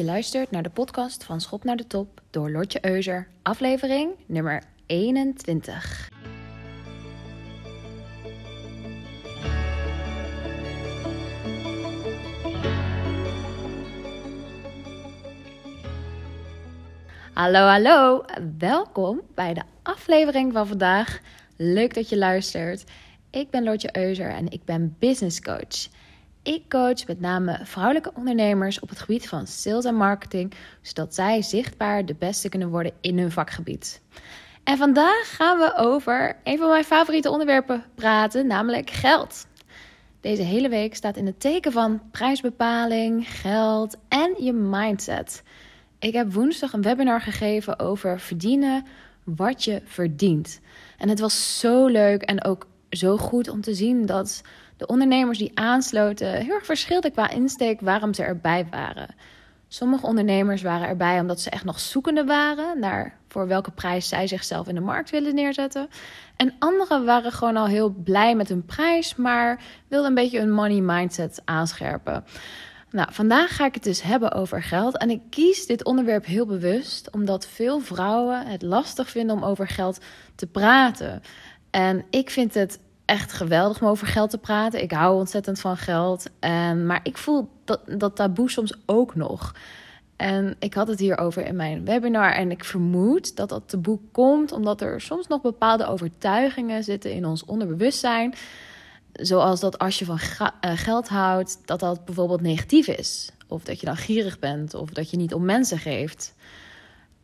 Je luistert naar de podcast van Schop naar de Top door Lotje Euser, aflevering nummer 21. Hallo, hallo. Welkom bij de aflevering van vandaag. Leuk dat je luistert. Ik ben Lotje Euser en ik ben business coach. Ik coach met name vrouwelijke ondernemers op het gebied van sales en marketing, zodat zij zichtbaar de beste kunnen worden in hun vakgebied. En vandaag gaan we over een van mijn favoriete onderwerpen praten, namelijk geld. Deze hele week staat in het teken van prijsbepaling, geld en je mindset. Ik heb woensdag een webinar gegeven over verdienen wat je verdient. En het was zo leuk en ook zo goed om te zien dat de ondernemers die aansloten heel erg verschilden qua insteek waarom ze erbij waren. Sommige ondernemers waren erbij omdat ze echt nog zoekende waren naar voor welke prijs zij zichzelf in de markt willen neerzetten. En anderen waren gewoon al heel blij met hun prijs, maar wilden een beetje een money mindset aanscherpen. Nou, vandaag ga ik het dus hebben over geld. En ik kies dit onderwerp heel bewust, omdat veel vrouwen het lastig vinden om over geld te praten. En ik vind het echt geweldig om over geld te praten. Ik hou ontzettend van geld. En, maar ik voel dat, dat taboe soms ook nog. En ik had het hierover in mijn webinar. En ik vermoed dat dat taboe komt omdat er soms nog bepaalde overtuigingen zitten in ons onderbewustzijn. Zoals dat als je van eh, geld houdt, dat dat bijvoorbeeld negatief is. Of dat je dan gierig bent, of dat je niet om mensen geeft.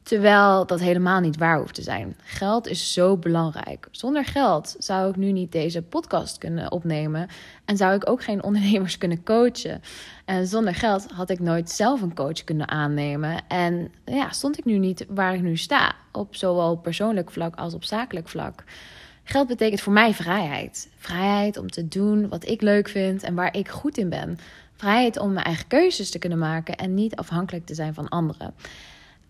Terwijl dat helemaal niet waar hoeft te zijn. Geld is zo belangrijk. Zonder geld zou ik nu niet deze podcast kunnen opnemen. En zou ik ook geen ondernemers kunnen coachen. En zonder geld had ik nooit zelf een coach kunnen aannemen. En ja, stond ik nu niet waar ik nu sta. Op zowel persoonlijk vlak als op zakelijk vlak. Geld betekent voor mij vrijheid. Vrijheid om te doen wat ik leuk vind en waar ik goed in ben. Vrijheid om mijn eigen keuzes te kunnen maken en niet afhankelijk te zijn van anderen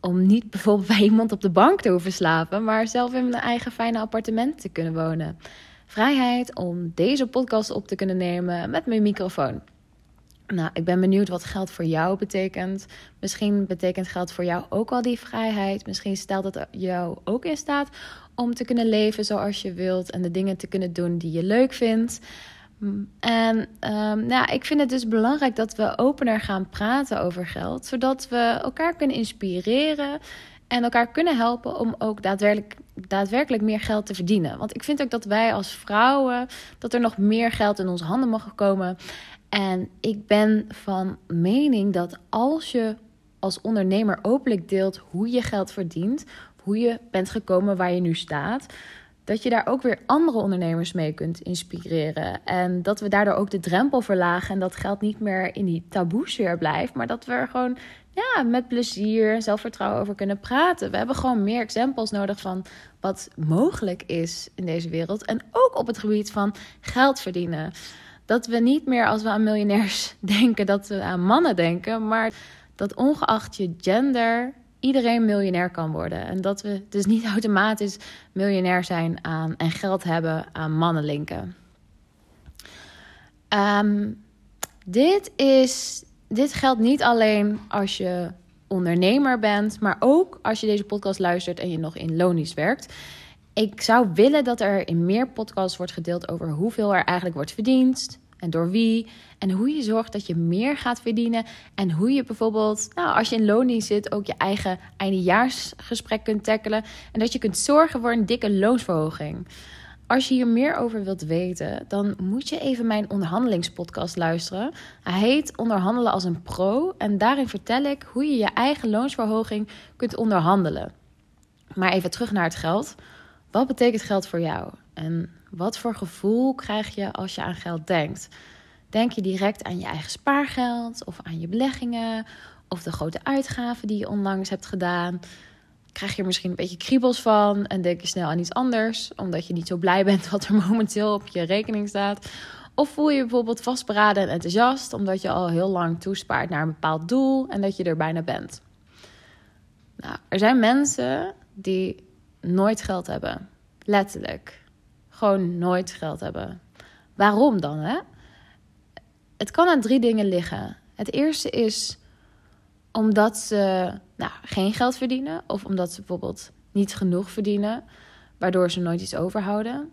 om niet bijvoorbeeld bij iemand op de bank te hoeven slapen, maar zelf in mijn eigen fijne appartement te kunnen wonen. Vrijheid om deze podcast op te kunnen nemen met mijn microfoon. Nou, ik ben benieuwd wat geld voor jou betekent. Misschien betekent geld voor jou ook al die vrijheid. Misschien stelt het jou ook in staat om te kunnen leven zoals je wilt en de dingen te kunnen doen die je leuk vindt. En um, nou, ik vind het dus belangrijk dat we opener gaan praten over geld, zodat we elkaar kunnen inspireren en elkaar kunnen helpen om ook daadwerkelijk, daadwerkelijk meer geld te verdienen. Want ik vind ook dat wij als vrouwen, dat er nog meer geld in onze handen mag komen. En ik ben van mening dat als je als ondernemer openlijk deelt hoe je geld verdient, hoe je bent gekomen waar je nu staat, dat je daar ook weer andere ondernemers mee kunt inspireren. En dat we daardoor ook de drempel verlagen en dat geld niet meer in die taboesfeer blijft, maar dat we er gewoon ja, met plezier en zelfvertrouwen over kunnen praten. We hebben gewoon meer exempels nodig van wat mogelijk is in deze wereld. En ook op het gebied van geld verdienen. Dat we niet meer als we aan miljonairs denken, dat we aan mannen denken, maar dat ongeacht je gender iedereen miljonair kan worden. En dat we dus niet automatisch miljonair zijn aan en geld hebben aan mannenlinken. Um, dit, is, dit geldt niet alleen als je ondernemer bent, maar ook als je deze podcast luistert en je nog in lonisch werkt. Ik zou willen dat er in meer podcasts wordt gedeeld over hoeveel er eigenlijk wordt verdiend, en door wie. En hoe je zorgt dat je meer gaat verdienen. En hoe je bijvoorbeeld, nou, als je in loning zit, ook je eigen eindejaarsgesprek kunt tackelen. En dat je kunt zorgen voor een dikke loonsverhoging. Als je hier meer over wilt weten, dan moet je even mijn onderhandelingspodcast luisteren. Hij heet Onderhandelen als een pro. En daarin vertel ik hoe je je eigen loonsverhoging kunt onderhandelen. Maar even terug naar het geld. Wat betekent geld voor jou? En wat voor gevoel krijg je als je aan geld denkt? Denk je direct aan je eigen spaargeld of aan je beleggingen of de grote uitgaven die je onlangs hebt gedaan? Krijg je er misschien een beetje kriebels van en denk je snel aan iets anders, omdat je niet zo blij bent wat er momenteel op je rekening staat? Of voel je je bijvoorbeeld vastberaden en enthousiast omdat je al heel lang toespaart naar een bepaald doel en dat je er bijna bent? Nou, er zijn mensen die nooit geld hebben. Letterlijk gewoon nooit geld hebben. Waarom dan? Hè? Het kan aan drie dingen liggen. Het eerste is omdat ze nou, geen geld verdienen of omdat ze bijvoorbeeld niet genoeg verdienen, waardoor ze nooit iets overhouden.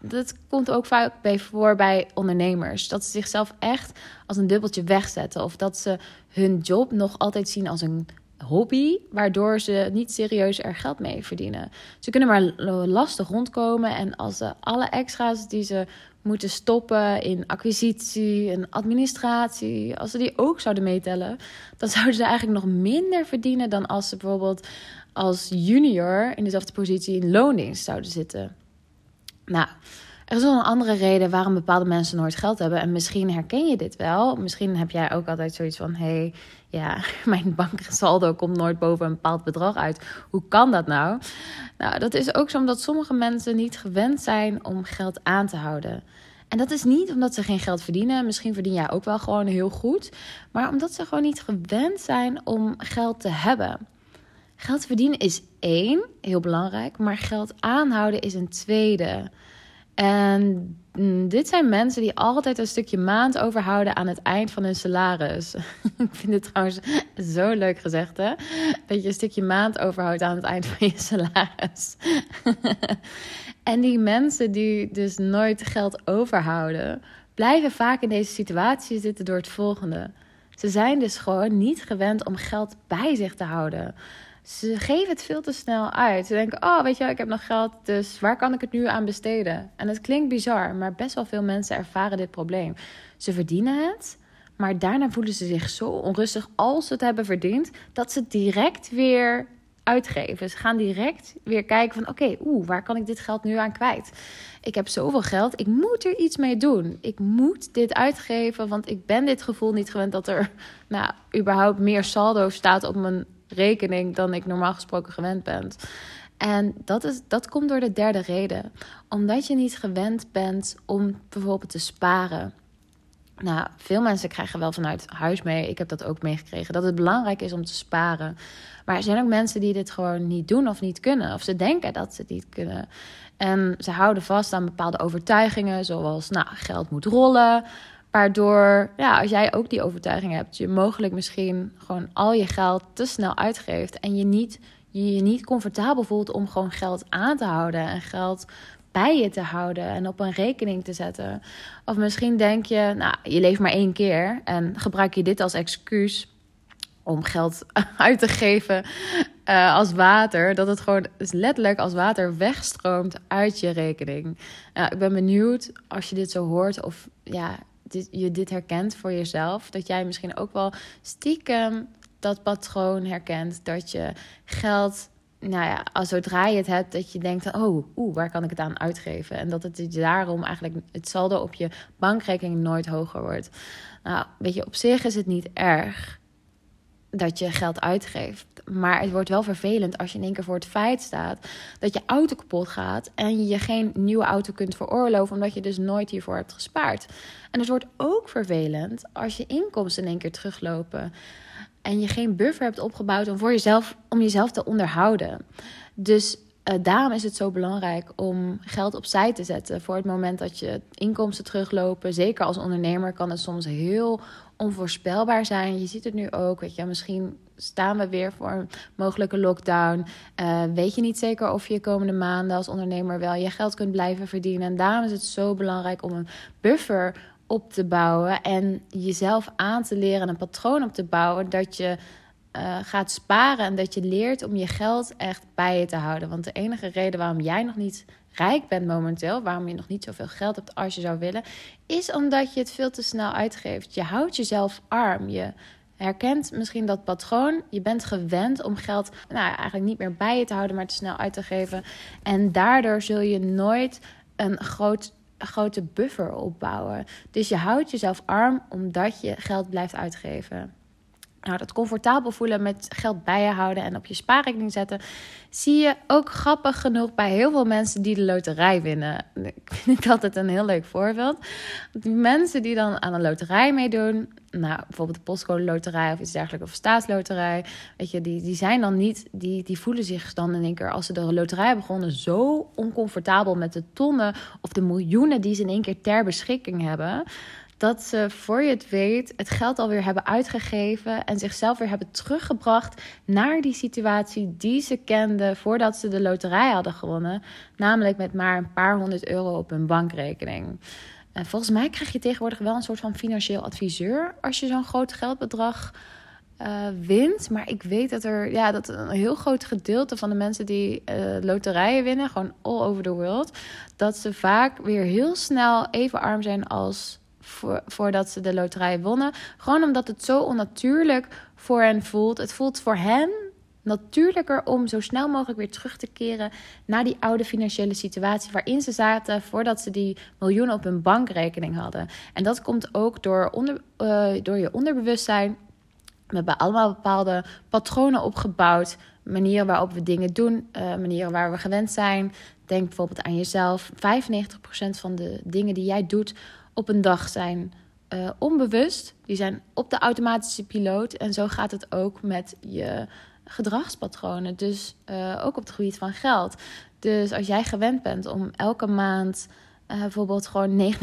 Dat komt ook vaak bij voor bij ondernemers. Dat ze zichzelf echt als een dubbeltje wegzetten. Of dat ze hun job nog altijd zien als een hobby, waardoor ze niet serieus er geld mee verdienen. Ze kunnen maar lastig rondkomen en als ze alle extra's die ze moeten stoppen in acquisitie en administratie, als ze die ook zouden meetellen, dan zouden ze eigenlijk nog minder verdienen dan als ze bijvoorbeeld als junior in dezelfde positie in loondienst zouden zitten. Nou, er is wel een andere reden waarom bepaalde mensen nooit geld hebben. En misschien herken je dit wel. Misschien heb jij ook altijd zoiets van: hé, hey, ja, mijn banksaldo komt nooit boven een bepaald bedrag uit. Hoe kan dat nou? Nou, dat is ook zo omdat sommige mensen niet gewend zijn om geld aan te houden. En dat is niet omdat ze geen geld verdienen. Misschien verdien jij ook wel gewoon heel goed. Maar omdat ze gewoon niet gewend zijn om geld te hebben. Geld verdienen is één, heel belangrijk. Maar geld aanhouden is een tweede. En mm, dit zijn mensen die altijd een stukje maand overhouden aan het eind van hun salaris. Ik vind het trouwens zo leuk gezegd, hè? Dat je een stukje maand overhoudt aan het eind van je salaris. En die mensen die dus nooit geld overhouden, blijven vaak in deze situatie zitten door het volgende. Ze zijn dus gewoon niet gewend om geld bij zich te houden. Ze geven het veel te snel uit. Ze denken: Oh, weet je, ik heb nog geld, dus waar kan ik het nu aan besteden? En het klinkt bizar, maar best wel veel mensen ervaren dit probleem. Ze verdienen het, maar daarna voelen ze zich zo onrustig als ze het hebben verdiend, dat ze direct weer uitgeven. Ze gaan direct weer kijken van oké, oeh, waar kan ik dit geld nu aan kwijt? Ik heb zoveel geld, ik moet er iets mee doen. Ik moet dit uitgeven, want ik ben dit gevoel niet gewend dat er nou, überhaupt meer saldo staat op mijn rekening dan ik normaal gesproken gewend ben. En dat, is, dat komt door de derde reden. Omdat je niet gewend bent om bijvoorbeeld te sparen. Nou, veel mensen krijgen wel vanuit huis mee. Ik heb dat ook meegekregen. Dat het belangrijk is om te sparen. Maar er zijn ook mensen die dit gewoon niet doen of niet kunnen. Of ze denken dat ze het niet kunnen. En ze houden vast aan bepaalde overtuigingen. Zoals, nou, geld moet rollen. Waardoor, ja, als jij ook die overtuiging hebt, je mogelijk misschien gewoon al je geld te snel uitgeeft. En je niet, je, je niet comfortabel voelt om gewoon geld aan te houden. En geld bij je te houden en op een rekening te zetten. Of misschien denk je, nou, je leeft maar één keer en gebruik je dit als excuus om geld uit te geven uh, als water. Dat het gewoon letterlijk als water wegstroomt uit je rekening. ik ben benieuwd als je dit zo hoort of ja, je dit herkent voor jezelf. Dat jij misschien ook wel stiekem dat patroon herkent. Dat je geld nou ja, als zodra je het hebt, dat je denkt: oh, oeh, waar kan ik het aan uitgeven? En dat het daarom eigenlijk het saldo op je bankrekening nooit hoger wordt. Nou, weet je, op zich is het niet erg dat je geld uitgeeft. Maar het wordt wel vervelend als je in één keer voor het feit staat dat je auto kapot gaat en je geen nieuwe auto kunt veroorloven omdat je dus nooit hiervoor hebt gespaard. En het wordt ook vervelend als je inkomsten in één keer teruglopen en je geen buffer hebt opgebouwd om, voor jezelf, om jezelf te onderhouden. Dus uh, daarom is het zo belangrijk om geld opzij te zetten voor het moment dat je inkomsten teruglopen. Zeker als ondernemer kan het soms heel onvoorspelbaar zijn. Je ziet het nu ook, weet je, misschien staan we weer voor een mogelijke lockdown. Uh, weet je niet zeker of je komende maanden als ondernemer wel je geld kunt blijven verdienen. En daarom is het zo belangrijk om een buffer op te bouwen en jezelf aan te leren, een patroon op te bouwen dat je uh, gaat sparen en dat je leert om je geld echt bij je te houden. Want de enige reden waarom jij nog niet rijk bent momenteel, waarom je nog niet zoveel geld hebt als je zou willen, is omdat je het veel te snel uitgeeft. Je houdt jezelf arm. Je herkent misschien dat patroon. Je bent gewend om geld nou, eigenlijk niet meer bij je te houden, maar te snel uit te geven. En daardoor zul je nooit een groot grote buffer opbouwen. Dus je houdt jezelf arm omdat je geld blijft uitgeven. Nou, dat comfortabel voelen met geld bij je houden en op je spaarrekening zetten, zie je ook grappig genoeg bij heel veel mensen die de loterij winnen. Ik vind het altijd een heel leuk voorbeeld. Die mensen die dan aan een loterij meedoen, nou, bijvoorbeeld de postcode loterij of iets dergelijks, of staatsloterij, weet je, die, die zijn dan niet, die, die voelen zich dan in één keer als ze de loterij begonnen zo oncomfortabel met de tonnen of de miljoenen die ze in één keer ter beschikking hebben dat ze voor je het weet het geld alweer hebben uitgegeven en zichzelf weer hebben teruggebracht naar die situatie die ze kenden voordat ze de loterij hadden gewonnen. Namelijk met maar een paar honderd euro op hun bankrekening. En volgens mij krijg je tegenwoordig wel een soort van financieel adviseur als je zo'n groot geldbedrag uh, wint. Maar ik weet dat er ja, dat een heel groot gedeelte van de mensen die uh, loterijen winnen, gewoon all over the world, dat ze vaak weer heel snel even arm zijn als voor, voordat ze de loterij wonnen. Gewoon omdat het zo onnatuurlijk voor hen voelt. Het voelt voor hen natuurlijker om zo snel mogelijk weer terug te keren naar die oude financiële situatie waarin ze zaten voordat ze die miljoenen op hun bankrekening hadden. En dat komt ook door, onder, uh, door je onderbewustzijn we hebben allemaal bepaalde patronen opgebouwd. Manieren waarop we dingen doen, uh, manieren waar we gewend zijn. Denk bijvoorbeeld aan jezelf. 95% van de dingen die jij doet op een dag zijn uh, onbewust. Die zijn op de automatische piloot. En zo gaat het ook met je gedragspatronen. Dus uh, ook op het gebied van geld. Dus als jij gewend bent om elke maand uh, bijvoorbeeld gewoon 99%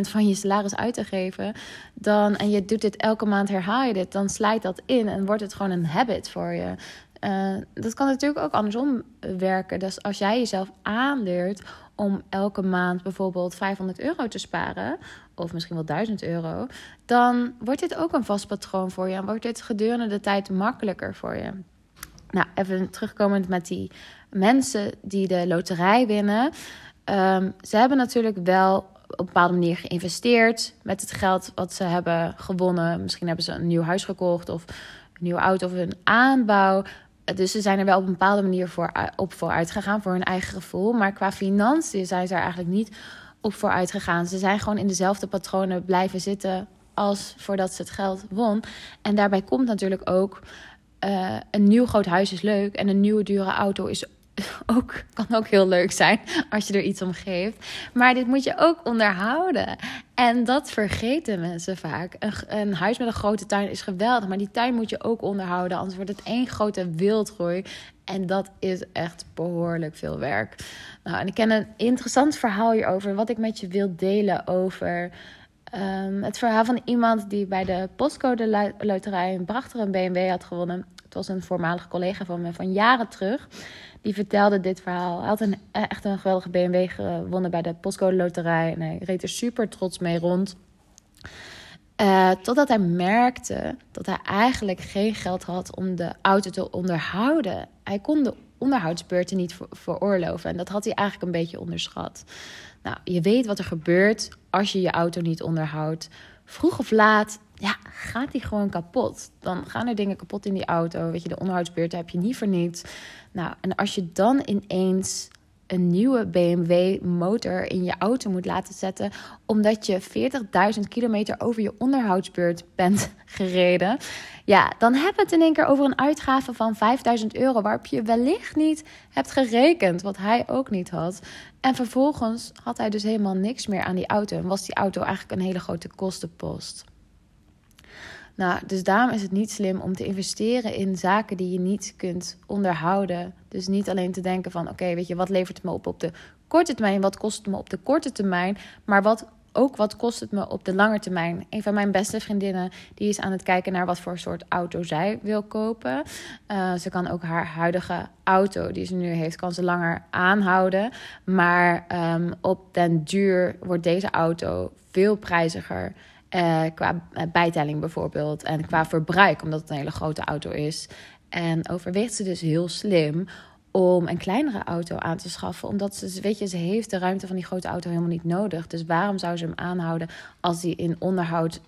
van je salaris uit te geven, dan, en je doet dit elke maand, herhaal je dit, dan slijt dat in en wordt het gewoon een habit voor je. Uh, dat kan natuurlijk ook andersom werken. Dus als jij jezelf aanleert om elke maand bijvoorbeeld 500 euro te sparen, of misschien wel 1000 euro, dan wordt dit ook een vast patroon voor je en wordt dit gedurende de tijd makkelijker voor je. Nou, even terugkomend met die mensen die de loterij winnen. Um, ze hebben natuurlijk wel op een bepaalde manier geïnvesteerd met het geld wat ze hebben gewonnen. Misschien hebben ze een nieuw huis gekocht of een nieuwe auto of een aanbouw. Dus ze zijn er wel op een bepaalde manier voor, op vooruit gegaan voor hun eigen gevoel. Maar qua financiën zijn ze er eigenlijk niet op vooruit gegaan. Ze zijn gewoon in dezelfde patronen blijven zitten als voordat ze het geld won. En daarbij komt natuurlijk ook uh, een nieuw groot huis is leuk en een nieuwe dure auto is ook, kan ook heel leuk zijn als je er iets om geeft. Maar dit moet je ook onderhouden. En dat vergeten mensen vaak. Een, huis met een grote tuin is geweldig, maar die tuin moet je ook onderhouden. Anders wordt het één grote wildgroei. En dat is echt behoorlijk veel werk. Nou, en ik ken een interessant verhaal hierover, wat ik met je wil delen over. Um, het verhaal van iemand die bij de postcode loterij een prachtige BMW had gewonnen. Het was een voormalige collega van me van jaren terug die vertelde dit verhaal. Hij had een, echt een geweldige BMW gewonnen bij de Postcode Loterij. En hij reed er super trots mee rond. Uh, totdat hij merkte dat hij eigenlijk geen geld had om de auto te onderhouden. Hij kon de onderhoudsbeurten niet veroorloven. En dat had hij eigenlijk een beetje onderschat. Nou, je weet wat er gebeurt als je je auto niet onderhoudt. Vroeg of laat ja, gaat die gewoon kapot. Dan gaan er dingen kapot in die auto. Weet je, de onderhoudsbeurt heb je niet voor niets. Nou, en als je dan ineens een nieuwe BMW motor in je auto moet laten zetten, omdat je 40.000 kilometer over je onderhoudsbeurt bent gereden, ja, dan heb je het in één keer over een uitgave van 5000 euro, waarop je wellicht niet hebt gerekend, wat hij ook niet had. En vervolgens had hij dus helemaal niks meer aan die auto en was die auto eigenlijk een hele grote kostenpost. Nou, dus daarom is het niet slim om te investeren in zaken die je niet kunt onderhouden. Dus niet alleen te denken van oké, weet je, wat levert het me op op de korte termijn, wat kost het me op de korte termijn, maar wat ook wat kost het me op de lange termijn. Een van mijn beste vriendinnen die is aan het kijken naar wat voor soort auto zij wil kopen. Uh, ze kan ook haar huidige auto die ze nu heeft, kan ze langer aanhouden. Maar um, op den duur wordt deze auto veel prijziger. Uh, qua bijtelling bijvoorbeeld. En qua verbruik, omdat het een hele grote auto is. En overweegt ze dus heel slim om een kleinere auto aan te schaffen. Omdat ze, weet je, ze heeft de ruimte van die grote auto helemaal niet nodig. Dus waarom zou ze hem aanhouden als die in onderhoud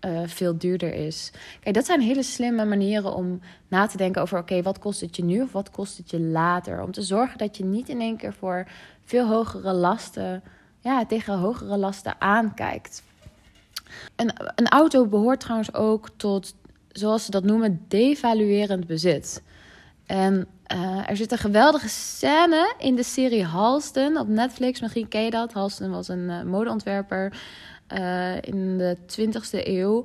uh, veel duurder is? Kijk, dat zijn hele slimme manieren om na te denken over: oké, wat kost het je nu of wat kost het je later? Om te zorgen dat je niet in één keer voor veel hogere lasten, ja, tegen hogere lasten aankijkt. Een, een auto behoort trouwens ook tot, zoals ze dat noemen, devaluerend bezit. En uh, er zit een geweldige scène in de serie Halston op Netflix. Misschien ken je dat. Halston was een uh, modeontwerper uh, in de 20e eeuw.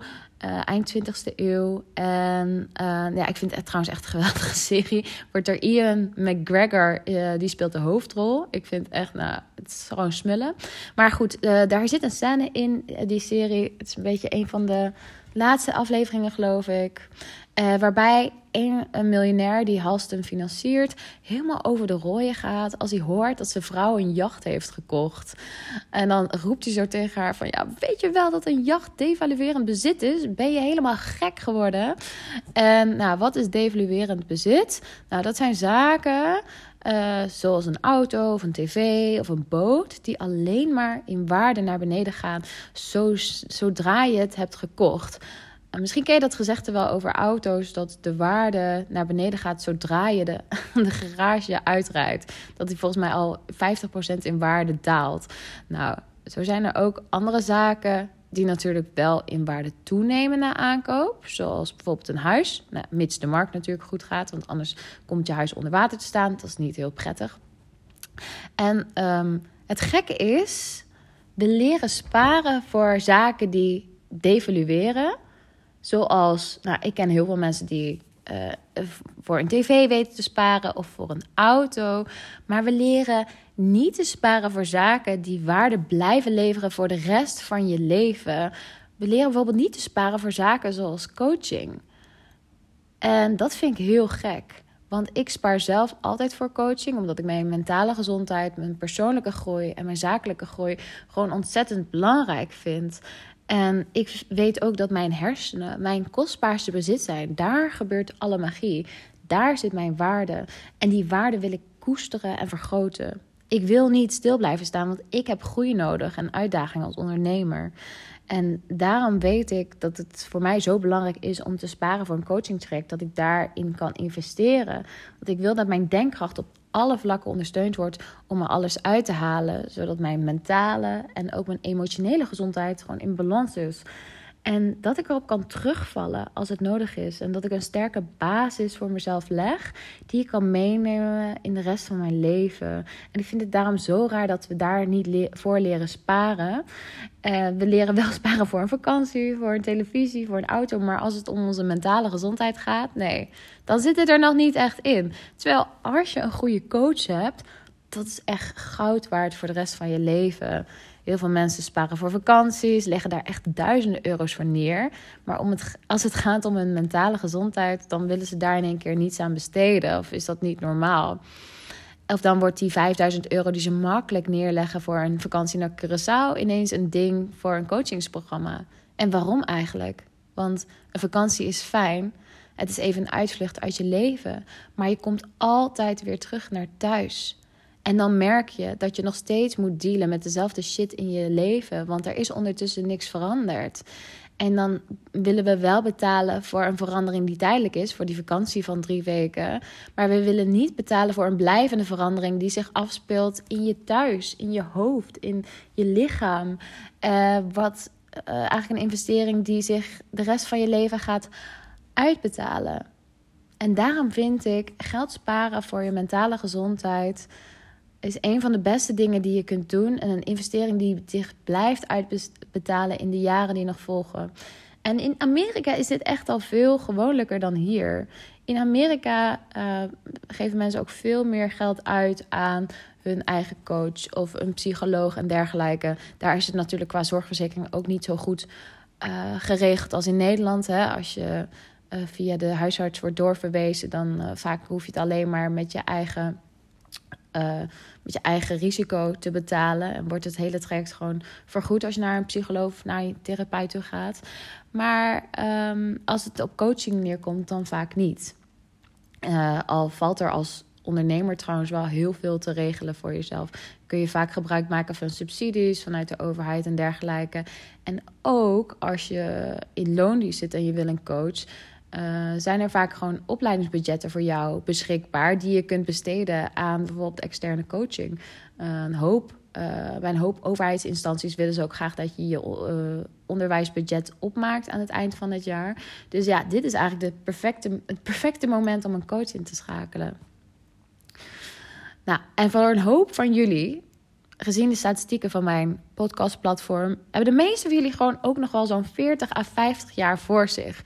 Eind 20e eeuw. En ja, ik vind het trouwens echt een geweldige serie. Wordt er Ian McGregor, die speelt de hoofdrol. Ik vind echt, nou, het is gewoon smullen. Maar goed, daar zit een scène in die serie. Het is een beetje een van de laatste afleveringen, geloof ik. Uh, waarbij een, een, miljonair die Halston financiert helemaal over de rooien gaat als hij hoort dat zijn vrouw een jacht heeft gekocht. En dan roept hij zo tegen haar van ja, weet je wel dat een jacht devaluerend bezit is? Ben je helemaal gek geworden? En nou, wat is devaluerend bezit? Nou, dat zijn zaken uh, zoals een auto of een tv of een boot, die alleen maar in waarde naar beneden gaan zo, zodra je het hebt gekocht. En misschien ken je dat gezegde wel over auto's, dat de waarde naar beneden gaat zodra je de, de garage uitrijdt. Dat die volgens mij al 50% in waarde daalt. Nou, zo zijn er ook andere zaken die natuurlijk wel in waarde toenemen na aankoop. Zoals bijvoorbeeld een huis. Nou, mits de markt natuurlijk goed gaat, want anders komt je huis onder water te staan. Dat is niet heel prettig. En um, het gekke is, we leren sparen voor zaken die devalueren. Zoals, nou, ik ken heel veel mensen die uh, voor een tv weten te sparen of voor een auto. Maar we leren niet te sparen voor zaken die waarde blijven leveren voor de rest van je leven. We leren bijvoorbeeld niet te sparen voor zaken zoals coaching. En dat vind ik heel gek. Want ik spaar zelf altijd voor coaching, omdat ik mijn mentale gezondheid, mijn persoonlijke groei en mijn zakelijke groei gewoon ontzettend belangrijk vind. En ik weet ook dat mijn hersenen mijn kostbaarste bezit zijn. Daar gebeurt alle magie. Daar zit mijn waarde. En die waarde wil ik koesteren en vergroten. Ik wil niet stil blijven staan, want ik heb groei nodig en uitdaging als ondernemer. En daarom weet ik dat het voor mij zo belangrijk is om te sparen voor een coaching dat ik daarin kan investeren. Want ik wil dat mijn denkkracht op alle vlakken ondersteund wordt om er alles uit te halen, zodat mijn mentale en ook mijn emotionele gezondheid gewoon in balans is. En dat ik erop kan terugvallen als het nodig is. En dat ik een sterke basis voor mezelf leg, die ik kan meenemen in de rest van mijn leven. En ik vind het daarom zo raar dat we daar niet voor leren sparen. Uh, we leren wel sparen voor een vakantie, voor een televisie, voor een auto. Maar als het om onze mentale gezondheid gaat, nee, dan zit het er nog niet echt in. Terwijl als je een goede coach hebt, dat is echt goud waard voor de rest van je leven. Heel veel mensen sparen voor vakanties, leggen daar echt duizenden euro's voor neer. Maar om het, als het gaat om hun mentale gezondheid, dan willen ze daar in één keer niets aan besteden. Of is dat niet normaal? Of dan wordt die 5000 euro die ze makkelijk neerleggen voor een vakantie naar Curaçao ineens een ding voor een coachingsprogramma. En waarom eigenlijk? Want een vakantie is fijn. Het is even een uitvlucht uit je leven. Maar je komt altijd weer terug naar thuis. En dan merk je dat je nog steeds moet dealen met dezelfde shit in je leven, want er is ondertussen niks veranderd. En dan willen we wel betalen voor een verandering die tijdelijk is, voor die vakantie van drie weken. Maar we willen niet betalen voor een blijvende verandering die zich afspeelt in je thuis, in je hoofd, in je lichaam. Uh, wat uh, eigenlijk een investering die zich de rest van je leven gaat uitbetalen. En daarom vind ik geld sparen voor je mentale gezondheid is een van de beste dingen die je kunt doen. En een investering die zich blijft uitbetalen in de jaren die nog volgen. En in Amerika is dit echt al veel gewoonlijker dan hier. In Amerika uh, geven mensen ook veel meer geld uit aan hun eigen coach of een psycholoog en dergelijke. Daar is het natuurlijk qua zorgverzekering ook niet zo goed uh, geregeld als in Nederland. Hè? Als je uh, via de huisarts wordt doorverwezen, dan vaak hoef je het alleen maar met je eigen uh, met je eigen risico te betalen. En wordt het hele traject gewoon vergoed als je naar een psycholoog of naar je therapeut toe gaat. Maar um, als het op coaching neerkomt, dan vaak niet. Uh, al valt er als ondernemer trouwens wel heel veel te regelen voor jezelf. Kun je vaak gebruik maken van subsidies vanuit de overheid en dergelijke. En ook als je in loondienst zit en je wil een coach uh, zijn er vaak gewoon opleidingsbudgetten voor jou beschikbaar die je kunt besteden aan bijvoorbeeld externe coaching. Uh, een hoop, uh, bij een hoop overheidsinstanties willen ze ook graag dat je je onderwijsbudget opmaakt aan het eind van het jaar. Dus ja, dit is eigenlijk de perfecte, het perfecte moment om een coach in te schakelen. Nou, en voor een hoop van jullie gezien de statistieken van mijn podcastplatform, hebben de meeste van jullie gewoon ook nog wel zo'n 40 à 50 jaar voor zich.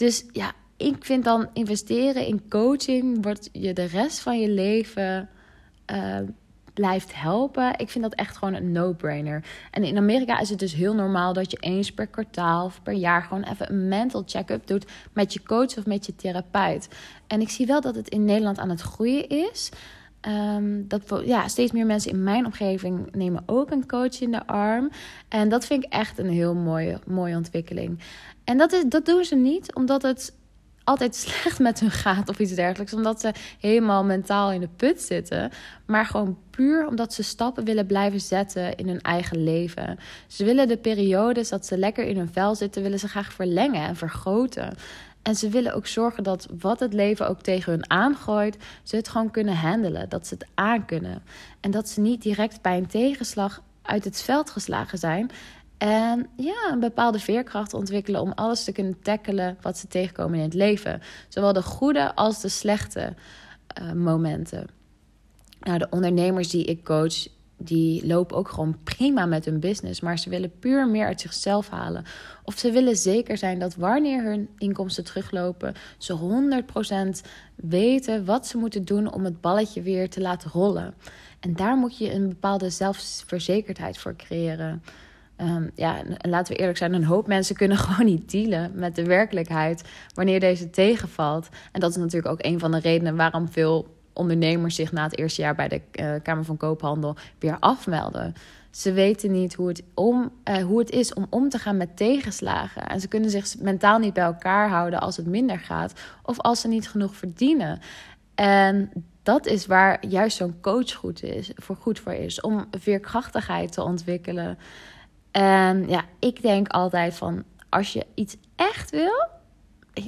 Dus ja, ik vind dan investeren in coaching wordt je de rest van je leven uh, blijft helpen. Ik vind dat echt gewoon een no-brainer. En in Amerika is het dus heel normaal dat je eens per kwartaal of per jaar gewoon even een mental check-up doet met je coach of met je therapeut. En ik zie wel dat het in Nederland aan het groeien is. Um, dat ja, steeds meer mensen in mijn omgeving nemen ook een coach in de arm. En dat vind ik echt een heel mooie, mooie ontwikkeling. En dat, is, dat doen ze niet omdat het altijd slecht met hun gaat of iets dergelijks. Omdat ze helemaal mentaal in de put zitten. Maar gewoon puur omdat ze stappen willen blijven zetten in hun eigen leven. Ze willen de periodes dat ze lekker in hun vel zitten, willen ze graag verlengen en vergroten. En ze willen ook zorgen dat wat het leven ook tegen hun aangooit, ze het gewoon kunnen handelen. Dat ze het aankunnen. En dat ze niet direct bij een tegenslag uit het veld geslagen zijn. En ja, een bepaalde veerkracht ontwikkelen om alles te kunnen tackelen wat ze tegenkomen in het leven. Zowel de goede als de slechte uh, momenten. Nou, de ondernemers die ik coach, die lopen ook gewoon prima met hun business. Maar ze willen puur meer uit zichzelf halen. Of ze willen zeker zijn dat wanneer hun inkomsten teruglopen, ze 100% weten wat ze moeten doen om het balletje weer te laten rollen. En daar moet je een bepaalde zelfverzekerdheid voor creëren. Um, ja, en laten we eerlijk zijn, een hoop mensen kunnen gewoon niet dealen met de werkelijkheid wanneer deze tegenvalt. En dat is natuurlijk ook een van de redenen waarom veel ondernemers zich na het eerste jaar bij de uh, Kamer van Koophandel weer afmelden. Ze weten niet hoe het, om, uh, hoe het is om om te gaan met tegenslagen. En ze kunnen zich mentaal niet bij elkaar houden als het minder gaat of als ze niet genoeg verdienen. En dat is waar juist zo'n coach goed, is, voor goed voor is. Om veerkrachtigheid te ontwikkelen. En ja, ik denk altijd van als je iets echt wil,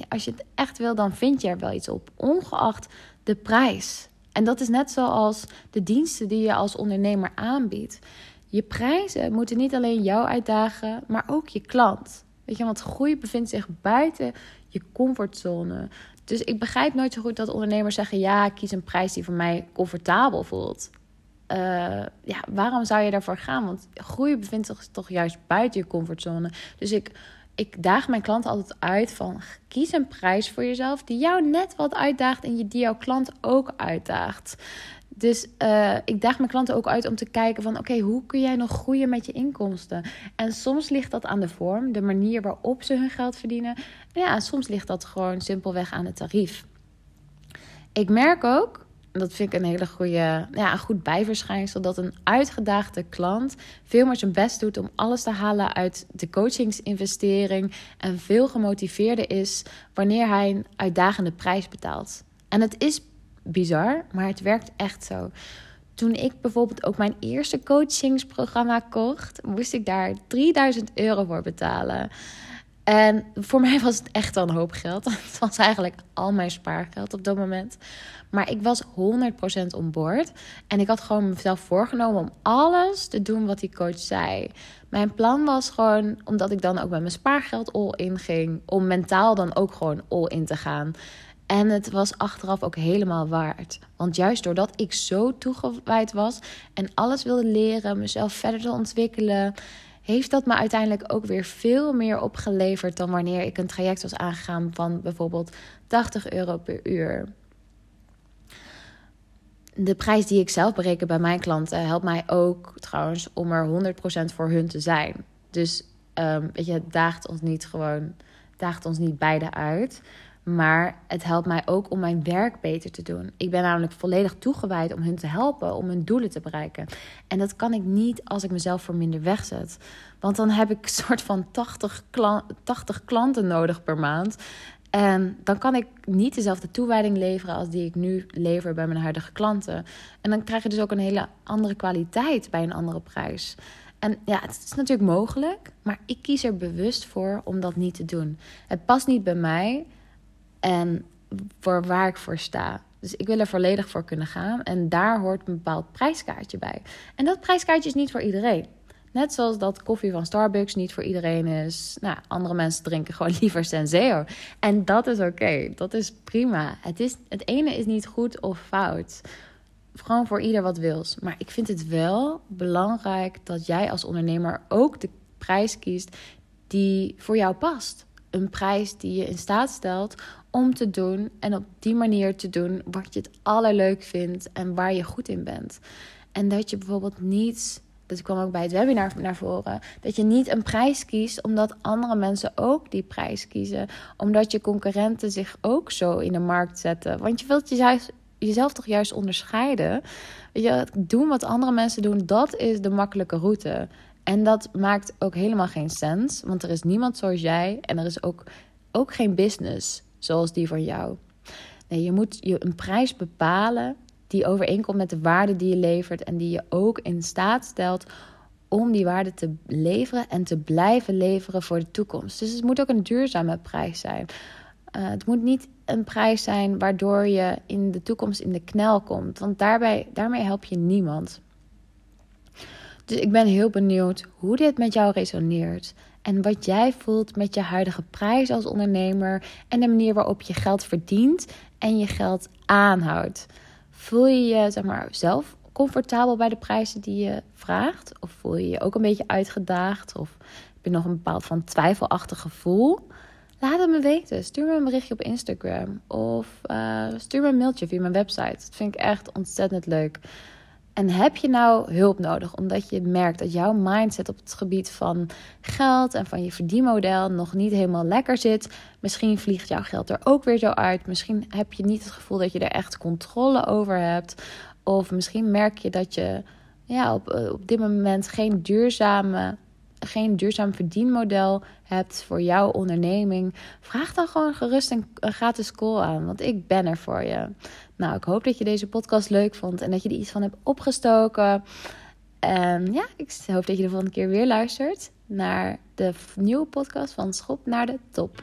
als je het echt wil, dan vind je er wel iets op, ongeacht de prijs. En dat is net zoals de diensten die je als ondernemer aanbiedt. Je prijzen moeten niet alleen jou uitdagen, maar ook je klant. Weet je, want groei bevindt zich buiten je comfortzone. Dus ik begrijp nooit zo goed dat ondernemers zeggen: ja, kies een prijs die voor mij comfortabel voelt. Uh, ja, waarom zou je daarvoor gaan? Want groei bevindt zich toch juist buiten je comfortzone. Dus ik ik daag mijn klanten altijd uit van kies een prijs voor jezelf die jou net wat uitdaagt en die jouw klant ook uitdaagt. Dus uh, ik daag mijn klanten ook uit om te kijken van oké, hoe kun jij nog groeien met je inkomsten? En soms ligt dat aan de vorm, de manier waarop ze hun geld verdienen. Ja, soms ligt dat gewoon simpelweg aan het tarief. Ik merk ook dat vind ik een hele goede, ja, een goed bijverschijnsel. Dat een uitgedaagde klant veel meer zijn best doet om alles te halen uit de coachingsinvestering. En veel gemotiveerder is wanneer hij een uitdagende prijs betaalt. En het is bizar, maar het werkt echt zo. Toen ik bijvoorbeeld ook mijn eerste coachingsprogramma kocht, moest ik daar 3000 euro voor betalen. En voor mij was het echt wel een hoop geld. Het was eigenlijk al mijn spaargeld op dat moment. Maar ik was 100% on board. En ik had gewoon mezelf voorgenomen om alles te doen wat die coach zei. Mijn plan was gewoon, omdat ik dan ook met mijn spaargeld all in ging, om mentaal dan ook gewoon all in te gaan. En het was achteraf ook helemaal waard. Want juist doordat ik zo toegewijd was en alles wilde leren, mezelf verder te ontwikkelen heeft dat me uiteindelijk ook weer veel meer opgeleverd dan wanneer ik een traject was aangegaan van bijvoorbeeld 80 euro per uur. De prijs die ik zelf bereken bij mijn klanten helpt mij ook trouwens om er 100% voor hun te zijn. Dus um, weet je, het daagt ons niet gewoon, daagt ons niet beide uit. Maar het helpt mij ook om mijn werk beter te doen. Ik ben namelijk volledig toegewijd om hun te helpen om hun doelen te bereiken. En dat kan ik niet als ik mezelf voor minder wegzet. Want dan heb ik een soort van 80, 80 klanten nodig per maand. En dan kan ik niet dezelfde toewijding leveren als die ik nu lever bij mijn huidige klanten. En dan krijg je dus ook een hele andere kwaliteit bij een andere prijs. En ja, het is natuurlijk mogelijk, maar ik kies er bewust voor om dat niet te doen. Het past niet bij mij en voor waar ik voor sta. Dus ik wil er volledig voor kunnen gaan. En daar hoort een bepaald prijskaartje bij. En dat prijskaartje is niet voor iedereen. Net zoals dat koffie van Starbucks niet voor iedereen is. Nou, andere mensen drinken gewoon liever Senseo. En dat is oké. Dat is prima. Het, is, het ene is niet goed of fout. Gewoon voor ieder wat wils. Maar ik vind het wel belangrijk dat jij als ondernemer ook de prijs kiest die voor jou past. Een prijs die je in staat stelt om te doen en op die manier te doen wat je het allerleuk vindt en waar je goed in bent. En dat je bijvoorbeeld niet, dat kwam ook bij het webinar naar voren, dat je niet een prijs kiest omdat andere mensen ook die prijs kiezen. Omdat je concurrenten zich ook zo in de markt zetten. Want je wilt jezelf, jezelf toch juist onderscheiden. Je, doen wat andere mensen doen, dat is de makkelijke route. En dat maakt ook helemaal geen sens, want er is niemand zoals jij en er is ook, ook geen business zoals die van jou. Nee, je moet je een prijs bepalen die overeenkomt met de waarde die je levert en die je ook in staat stelt om die waarde te leveren en te blijven leveren voor de toekomst. Dus het moet ook een duurzame prijs zijn. Uh, het moet niet een prijs zijn waardoor je in de toekomst in de knel komt, want daarbij, daarmee help je niemand. Dus ik ben heel benieuwd hoe dit met jou resoneert. En wat jij voelt met je huidige prijs als ondernemer. En de manier waarop je geld verdient en je geld aanhoudt. Voel je je zeg maar, zelf comfortabel bij de prijzen die je vraagt? Of voel je je ook een beetje uitgedaagd? Of heb je nog een bepaald van twijfelachtig gevoel? Laat het me weten. Stuur me een berichtje op Instagram. Of uh, stuur me een mailtje via mijn website. Dat vind ik echt ontzettend leuk. En heb je nou hulp nodig omdat je merkt dat jouw mindset op het gebied van geld en van je verdienmodel nog niet helemaal lekker zit? Misschien vliegt jouw geld er ook weer zo uit. Misschien heb je niet het gevoel dat je er echt controle over hebt. Of misschien merk je dat je ja, op, eh, op dit moment geen duurzame geen duurzaam verdienmodel hebt voor jouw onderneming, vraag dan gewoon gerust een, gratis call aan, want ik ben er voor je. Nou, ik hoop dat je deze podcast leuk vond en dat je er iets van hebt opgestoken. En ja, ik hoop dat je de volgende keer weer luistert naar de nieuwe podcast van Schop naar de Top.